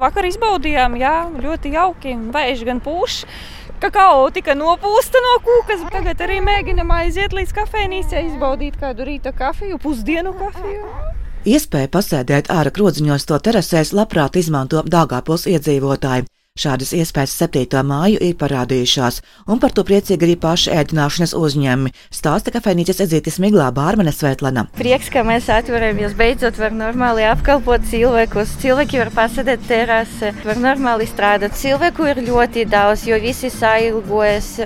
Vakar izbaudījām, jā, ļoti jauki. Vējš gan pūš. Kakao tika nopūsta no kūkas. Tagad arī mēģinām aiziet līdz kafejnīcai, izbaudīt kādu rīta kafiju, pusdienu kafiju. Iespēja pasēdēt ārā krodziņos to terasēs labprāt izmanto Dāngāpils iedzīvotāji. Šādas iespējas 7. māju ir parādījušās, un par to priecīgi arī paši ēdināšanas uzņēmumi, stāsta kafejnīcas edzītis Miglā Bārmane Svetlana. Prieks, ka mēs atveramies, beidzot var normāli apkalpot cilvēkus. Cilvēki var pasēdēt terasē, var normāli strādāt. Cilvēku ir ļoti daudz, jo visi sailgojas.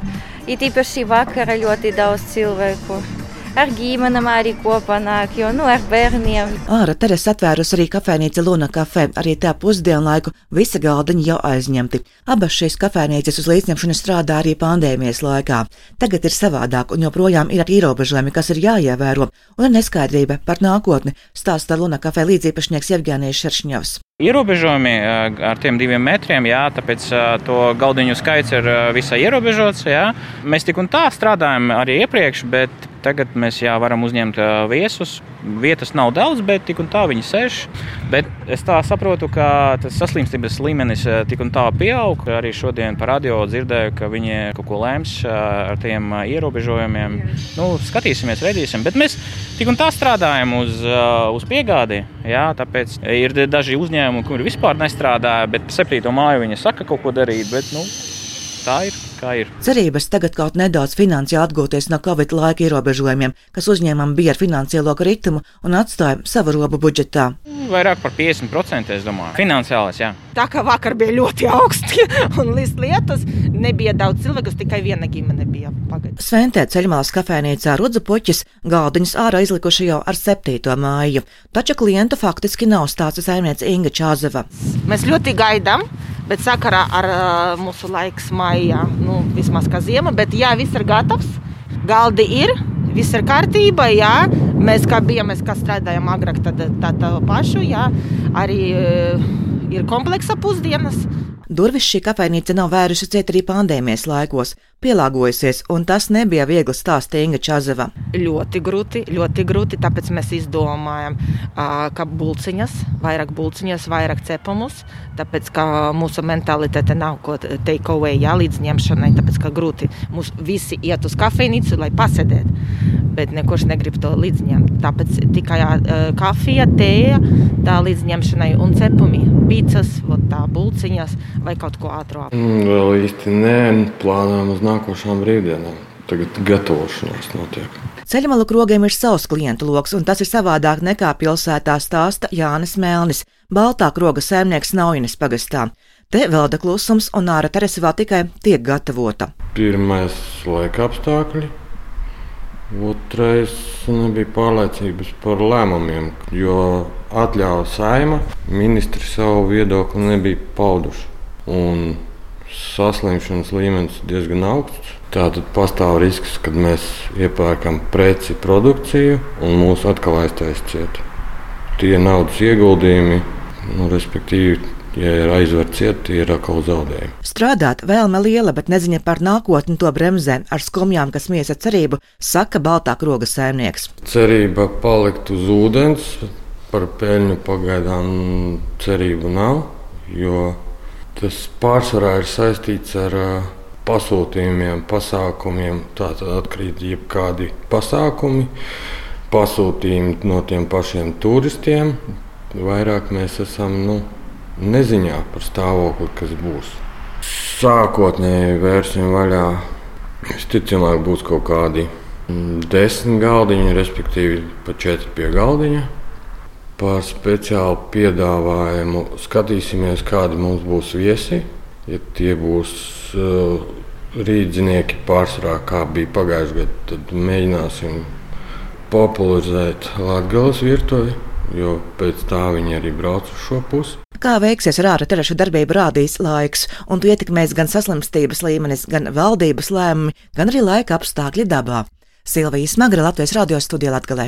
It īpaši vakarā ļoti daudz cilvēku ar ģimenēm arī kopā nāk, jo nu, ar bērniem. Ārā Teresa atvērusi arī kafejnīca Luna kafē, arī tā pusdienlaiku visi galdiņi jau aizņemti. Abas šīs kafejnīcas uz līdzņemšanu strādā arī pandēmijas laikā. Tagad ir savādāk un joprojām ir ierobežojumi, kas ir jāievēro, un ir neskaidrība par nākotni, stāsta Luna kafē līdzīpašnieks Jevģēnijas Šeršņovs. Ierobežojumi ar tiem diviem metriem, jā, tāpēc to galdiņu skaits ir visai ierobežots. Jā. Mēs tik un tā strādājam arī iepriekš, bet tagad mēs jā, varam uzņemt viesus. Vietas nav daudz, bet tik un tā viņi sēž. Bet es tā saprotu, ka tas saslimstības līmenis tik un tā pieaug. Arī šodien par radio dzirdēju, ka viņi kaut ko lēms ar tiem ierobežojumiem. Nu, skatīsimies, redzēsim. Bet mēs tik un tā strādājam uz, uz piegādi. Jā, tāpēc ir daži uzņēmumi uzņēmumu, kur vispār nestrādāja, bet 7. māju viņa saka kaut ko darīt. Bet, nu, tā ir, kā ir. Cerības tagad kaut nedaudz finansiāli atgūties no Covid laika ierobežojumiem, kas uzņēmumam bija ar finansiālo kritumu un atstāja savu robu budžetā. Vairāk par 50% es domāju. Finansiālais, jā. Tā kā vakar bija ļoti augsti un līdz lietus, nebija daudz cilvēku, tikai viena ģimene bija pagaidām. Sventē ceļmalas kafejnīcā Rudzu puķis galdiņus ārā izlikuši jau ar 7. māju, taču klientu faktiski nav stāsta saimniece Inga Čāzeva. Mēs ļoti gaidām. Bet sakarā ar uh, mūsu laiku maijā, nu, vismaz kā ziema, bet jā, viss ir gatavs. Galdi ir, viss ir kārtībā. Jā. Mēs kā bijām, mēs kā strādājām agrāk, tad tā, tā pašu. Jā. Arī uh, ir kompleksa pusdienas. Durvis šī kafejnīca nav vērusi ciet arī pandēmijas laikos, pielāgojusies, un tas nebija viegli stāstīt Inga Čazeva. Ļoti grūti, ļoti grūti, tāpēc mēs izdomājam, ka bulciņas, vairāk bulciņas, vairāk cepumus, tāpēc ka mūsu mentalitāte nav ko take away, jā, līdz ņemšanai, tāpēc ka grūti mums visi iet uz kafejnīcu, lai pasēdētu bet nekurš negrib to līdzņemt. Tāpēc tikai uh, kafija, tēja, tā līdzņemšanai un cepumi, pīcis, tā bulciņas vai kaut ko ātrāk. Mm, vēl īsti nē, plānojam uz nākošām brīvdienām. Tagad gatavošanās notiek. Ceļmalu krogiem ir savs klientu lokus, un tas ir savādāk nekā pilsētā stāsta Jānis Melnis, Baltā kroga saimnieks Naujinas pagastā. Te velda klusums, un ārā terasa vēl tikai tiek gatavota. Pirmais laika apstākļi, Otrais nebija pārliecības par lēmumiem, jo atļāva saima, ministri savu viedokli nebija pauduši. Un saslimšanas līmenis diezgan augsts. Tātad pastāv risks, ka mēs iepērkam preci, produkciju un mūsu atkal aiztaisa cieta. Tie naudas ieguldījumi, nu, respektīvi, Ja ir aizverts ciet, ir atkal zaudējumi. Strādāt vēlme liela, bet neziņa par nākotni to bremzē ar skumjām, kas miesa cerību, saka Baltā kroga saimnieks. Cerība palikt uz ūdens, par peļņu pagaidām cerību nav, jo tas pārsvarā ir saistīts ar pasūtījumiem, pasākumiem. Tā tad atkrīt jebkādi pasākumi, pasūtījumi no tiem pašiem turistiem. Vairāk mēs esam nu, neziņā par stāvokli, kas būs. Sākotnēji vērsim vaļā. Visticamāk, būs kaut kādi desmit galdiņi, respektīvi pa četri pie galdiņa. Par speciālu piedāvājumu skatīsimies, kādi mums būs viesi. Ja tie būs uh, rīznieki pārsvarā, kā bija pagājušajā gadā, tad mēģināsim popularizēt Latvijas virtuvi, jo pēc tā viņi arī brauc uz šo pusi. Kā veiksies ar ārā terašu darbību, rādīs laiks, un to ietekmēs gan saslimstības līmenis, gan valdības lēmumi, gan arī laika apstākļi dabā. Silvija Smagra Latvijas radio studijā Latgalē.